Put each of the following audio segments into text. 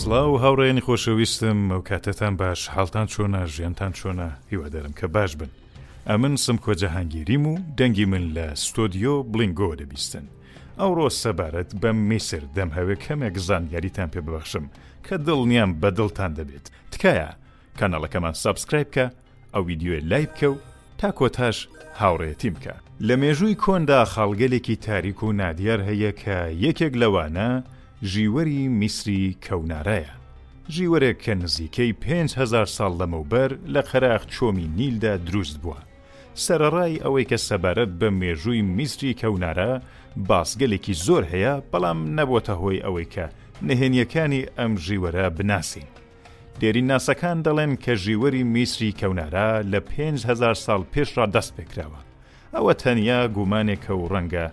سڵاو و هاوڕێنی خۆشەویستم ئەو کاتتان باش حاڵتان چۆنا ژیانتان چۆنا هیوادارم کە باش بن ئەمن سمکۆ جەهانگیریم و دەنگی من لە ستۆدیۆ بلینگۆ دەبیستن ئەوڕۆ سەبارەت بە میسر دەمهەوێ کەمێک زانیاریتان پێ ببەخشم کە دڵنیام بە دڵتان دەبێت تکایە کاناڵەکەمان سابسکرایب کە ئەو ویدیۆیە لای بکە و تا کۆتاش هاوڕێتیم بکە. لە مێژووی کۆندا خاڵگەلێکی تاریک و نادیار هەیە کە یەکێک لەوانە ژیوەری میسری کەونارایە، ژیوەرێک کە نزیکەی پێنج هەزار ساڵ لەمەوبەر لە قەراغ چۆمی نیلدا دروست بووە. سەرەڕای ئەوەی کە سەبارەت بە مێژووی میسری کەونارا باسگەلێکی زۆر هەیە، بەڵام نەبۆتە هۆی ئەوەی کە نهێنییەکانی ئەم ژیوەرە بناسین. دێرینناسەکان دەڵێن کە ژیوەری میسری کەونارا لە پێنج هەزار ساڵ پێشڕا دەست پێکراوە، ئەوە تەنیا گومانێکە و ڕەنگە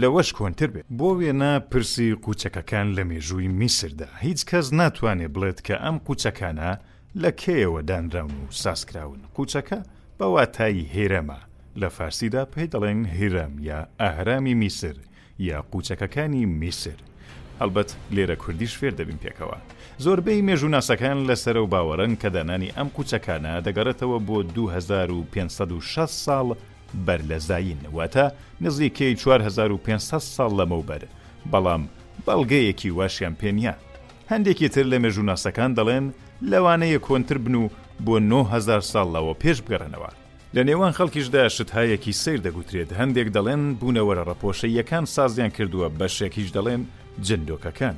لەوەش کۆنتر بێت. بۆ وێنە پرسی قوچەکەکان لە مێژووی میسردا، هیچ کەس ناتوانێت بڵێت کە ئەم قوچەکانە لە کەیەوە دانراون و سازکراون، قوچەکە بە واتای هێرەمە، لە فارسیدا پێی دەڵێن هیرەم یا ئەهرامی میسر، یا قوچەکەکانی میسر، هەڵبەت لێرە کوردیش فێر دەبین پێکەوە. زۆربەی مێژووناسەکان لەسەر ئەو باوەڕەن کە دانانی ئەم قوچەکانە دەگەڕێتەوە بۆ دوو هەزار و پێنج سەد و شەست ساڵ بەر لە زایین، واتە نزیکەی چوار هەزار و پێنج سەد ساڵ لەمەوبەر، بەڵام بەڵگەیەکی واشیان پێ نییە. هەندێکی تر لە مێژووناسەکان دەڵێن لەوانەیە کۆنتر بن و بۆ نۆ هەزار ساڵ لەوەوپێش بگەڕێنەوە. لە نێوان خەڵکیشدا شتهایەکی سەیر دەگوترێت، هەندێک دەڵێن بوونەوەرە ڕەپۆشەییەکان سازیان کردووە، بەشێکیش دەڵێن جن دۆکەکان،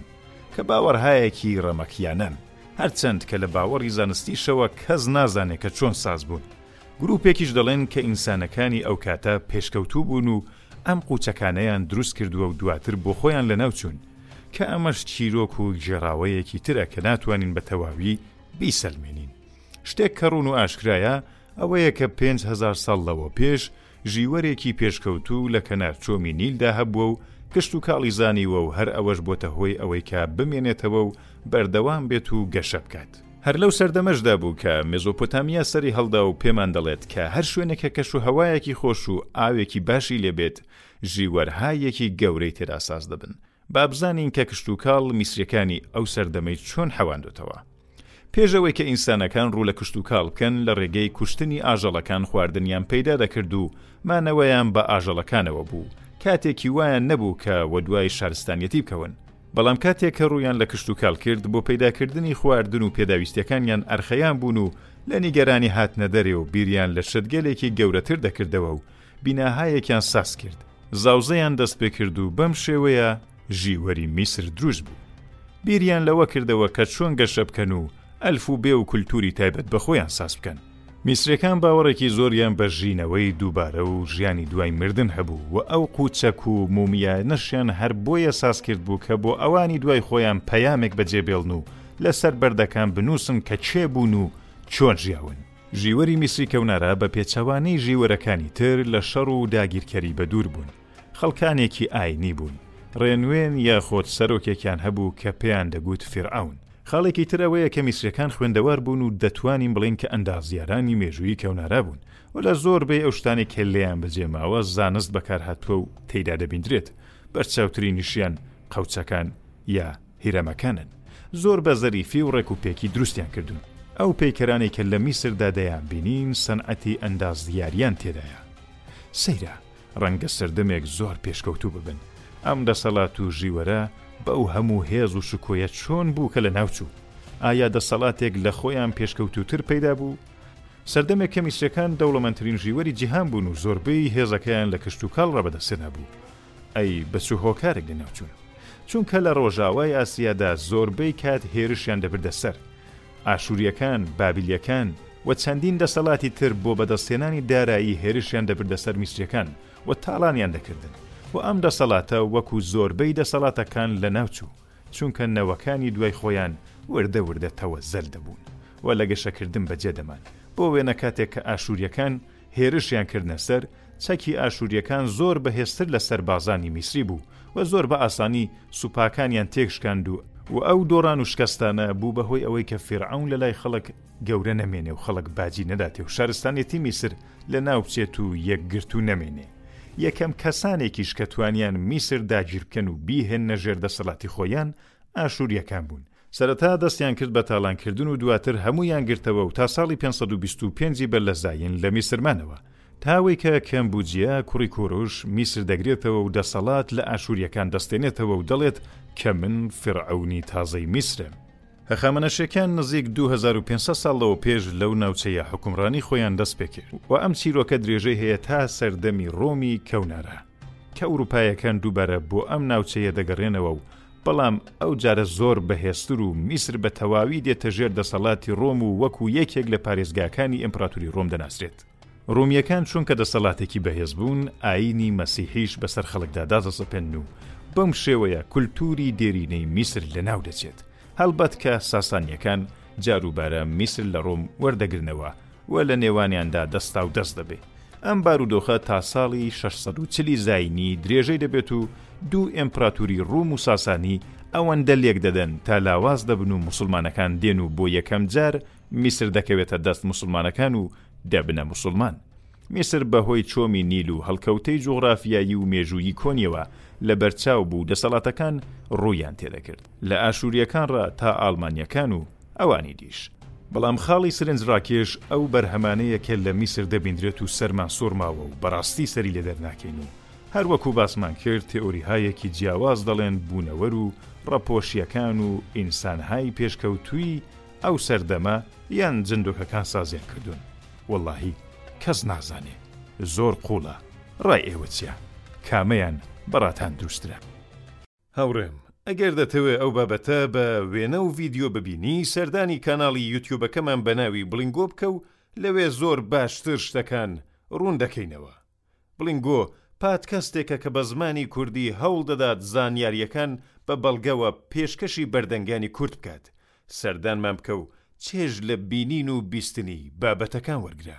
کە باوەڕهایەکی ڕەمەکییانەن، هەرچەند کە لە باوەڕی زانستیشەوە کەس نازانێت کە چۆن ساز بوون. گرووپێکیش دەڵێن کە ئینسانەکانی ئەو کاتە پێشکەوتوو بوون و ئەم قووچەکانەیان دروست کردووە و دواتر بۆخۆیان لەناو چوون، کە ئەمەش چیرۆک و گێڕاوەیەکی ترە کە ناتوانین بە تەواوی بیسەلمێنین. شتێک کە ڕوون و ئاشکرایە ئەوەیە کە پێنج هەزار ساڵ لەوە پێش ژیوەرێکی پێشکەوتوو لە کەنار چۆمی نیلدا هەبووە و کشتوکاڵی زانیوە و هەر ئەوەش بۆتە هۆی ئەوەی کە بمێنێتەوە و بەردەوام بێت و گەشە بکات. هەر لەو سەردەمەشدا بوو کە مێزۆپۆتامیا سەری هەڵدا و پێمان دەڵێت کە هەر شوێنێک کە کەشوهەوایەکی خۆش و ئاوێکی باشی لێ بێت، ژیوەرهایەکی گەورەی تێدا ساز دەبن. با بزانین کە کشتوکاڵ میسریەکانی ئەو سەردەمەی چۆن حەواندۆتەوە. پێش ئەوەی کە ئینسانەکان ڕوو لە کشتوکاڵ بکەن لە ڕێگەی کوشتنی ئاژەڵەکان خواردنیان پەیدا دەکرد و مانەوەیان بە ئاژەڵەکانەوە بوو کاتێکی وایان نەبوو کە وەدوای شارستانیەتی بکەون بەڵام کاتێک کە ڕوویان لە کشتوکاڵ کرد بۆ پەیداکردنی خواردن و پێداویستیەکانیان ئەرخەیان بوون و لە نیگەرانی هاتنەدەرێ و بیریان لە شتگەلێکی گەورەتر دەکردەوە و بیناهایەکیان ساز کرد، زاوزێیان دەست پێ کرد و بەم شێوەیە ژیوەری میسر دروست بوو. بیریان لەوە کردەوە کە چۆن گەشە بکەن و ئەلف و بێ و کولتووری تایبەت بە خۆیان ساز بکەن. میسریەکان باوەڕێکی زۆریان بە ژینەوەی دووبارە و ژیانی دوای مردن هەبوو و ئەو قووچەک و مومیایانەشیان هەر بۆیە ساز کرد بوو کە بۆ ئەوانی دوای خۆیان پەیامێک بە جێ بێڵن و لە سەر بەردەکان بنووسن کە کێ بوون و چۆن ژیاون. ژیوەری میسری کەونارا بە پێچەوانەی ژیوەرەکانی تر لە شەڕ و داگیرکەری بەدوور بوون، خەڵکانێکی ئاینی بوون، ڕێنوێن یاخۆد سەرۆکێکیان هەبوو کە پێیان دەگوت فیرعەون. خاڵێکی تر ئەوەیە کە میسریەکان خوێندەوار بوون و دەتوانین بڵێین کە ئەندازیارانی مێژووی کەونارا بوون و لە زۆربەی ئەو شتانەی کە لێیان بەجێ ماوە زانست بەکارهاتووە و تێیدا دەبیندرێت، بەرچاوترینیشیان قەوچەکان یا. هیرەمەکانن زۆر بە زەریفی و ڕێک و پێکی دروستیان کردوون ئەو پەیکەرانەی کە لە میسردا دەیان بینین سەنعەتی ئەندازیاریان تێدایە سەیرە ڕەنگە سەردەمێک زۆر پێشکەوتوو ببن ئەم دەسەڵات و ژیوەرە بەو هەموو هێز و شکۆیە چۆن بوو کە لە ناوچوو ئایا دەسەڵاتێک لە خۆیان پێشکەوتوتر پەیدا بوو سەردەمێک کە میسرەکان دەوڵەمەندترین ژیوەری جیهان بوون و زۆربەی هێزەکەیان لە کشتوکاڵ ڕەبەدەسێنابوو ئەی بە چ هۆکارێک لەناو چوون؟ چونکە لە ڕۆژاوای ئاسیادا زۆربەی کات هێرشیان دەبردە سەر ئاشوورییەکان، بابلییەکان و چەندین دەسەڵاتی تر بۆ بەدەستهێنانی دارایی هێرشیان دەبردە سەر میسرییەکان و تاڵانیان دەکردن و ئەم دەسەڵاتە وەکوو زۆربەی دەسەڵاتەکان لەناو چوو چونکە نەوەکانی دوای خۆیان وردە وردە تەوەزەل دەبوون و لە گەشەکردن بەجێ دەمان بۆ وێنە کاتێک کە ئاشوورییەکان هێرشیان کردنە سەر، چەکی ئاشوورییەکان زۆر بەهێزتر لە سەربازانی میسری بوو و زۆر بە ئاسانی سوپاکانیان تێکشکاند و، و ئەو دۆڕان و شکستانە بوو بە هۆی ئەوەی کە فیرعەون لە لای خەڵک گەورە نەمێنێ و خەڵک باجی نەداتێ و شارستانیەتی میسر لە ناو بچێت و یەکگرتوو نەمێنێ. یەکەم کەسانێکیش کە توانیان میسر داگیر بکەن و بیهێننە ژێر دەسەڵاتی خۆیان، ئاشوورییەکان بوون. سەرەتا دەستیان کرد بە تالانکردن و دواتر هەموویان گرتەوە و تا ساڵی پێنج سەد و بیست و پێنج ی بەر لە زایین لە میسر مانەوە، تا ئەوەی کە کەمبوجیە کوڕی کۆروش میسر دەگرێتەوە و دەسەڵات لە ئاشووریەکان دەستێنێتەوە و دەڵێت کە من فیرعەونی تازەی میسرم. هەخامەنەشیەکان نزیک دوو هەزار و پێنج سەد ساڵ لەوە پێش لەو ناوچەیە حوکمڕانی خۆیان دەست پێکرد و ئەم چیرۆکە درێژەی هەیە تا سەردەمی ڕۆمی کەونارا کە ئوروپایەکان دووبارە بۆ ئەم ناوچەیە دەگەڕێنەوە و بەڵام ئەو جارە زۆر بەهێزتر و میسر بە تەواوی دێتە ژێر دەسەڵاتی ڕۆم و وەکو یەکێک لە پارێزگاکانی ئیمپڕاتوری ڕۆم دەناسرێت. ڕۆمییەکان چونکە دەسەڵاتێکی بەهێز بوون، ئایینی مەسیحیش بەسەر خەڵکدا دادەسەپێنن و بەم شێوەیە کولتووری دێرینەی میسر لەناو دەچێت. هەڵبەت کە ساسانییەکان جاروبارە میسر لە ڕۆم وەردەگرنەوە، و لە نێوانیاندا دەستاودەست دەبێ. ئەم بارودۆخە تا ساڵی شەش سەد و چل ی زاینی درێژەی دەبێت و دوو ئێمپراتوری ڕووم و ساسانی ئەوەندە لێک دەدەن تا لاواز دەبن و موسڵمانەکان دێن و بۆ یەکەم جار میسر دەکەوێتە دەست موسڵمانەکان و دەبنە موسڵمان. میسر بە هۆی چۆمی نیل و هەڵکەوتەی جوغرافیایی و مێژوویی کۆنیەوە لە بەرچاو بوو دەسەڵاتەکان ڕوویان تێدەکرد لە ئاشووریەکان ڕا تا ئاڵمانیەکان و ئەوانی دیش. بەڵام خاڵی سرنجڕاکێش ئەو بەرهەمانەیە کە لە میسر دەبیندرێت و سەرمان سوڕماوە و بەڕاستی سەری لێ دەرناکەین و هەر وەکو باسمان کرد تئوریهایەکی جیاواز دەڵێن بوونەوەر و ڕەپۆشیەکان و ئینسانهای پێشکەوتووی ئەو سەردەمە یان جندۆکەکان سازیان کردوون وەڵاهی کەس نازانێ زۆر قوڵە ڕای ئێوە چیە کامەیان بەڕاتان دروستترە؟ هاوڕێم ئەگەر دەتەوێ ئەو بابەتە بە وێنە و ڤیدیۆ ببینی سەردانی کاناڵی یوتیوبەکەمان بە ناوی بڵینگۆ بکە و لەوێ زۆر باشتر شتەکان ڕوون دەکەینەوە بڵینگۆ پادکەستێکە کە بە زمانی کوردی هەوڵ دەدات زانیاریەکان بە بەڵگەوە پێشکەشی بەردەنگانی کورد بکات سەردانمان بکە و چێژ لە بینین و بیستنی بابەتەکان وەرگرە.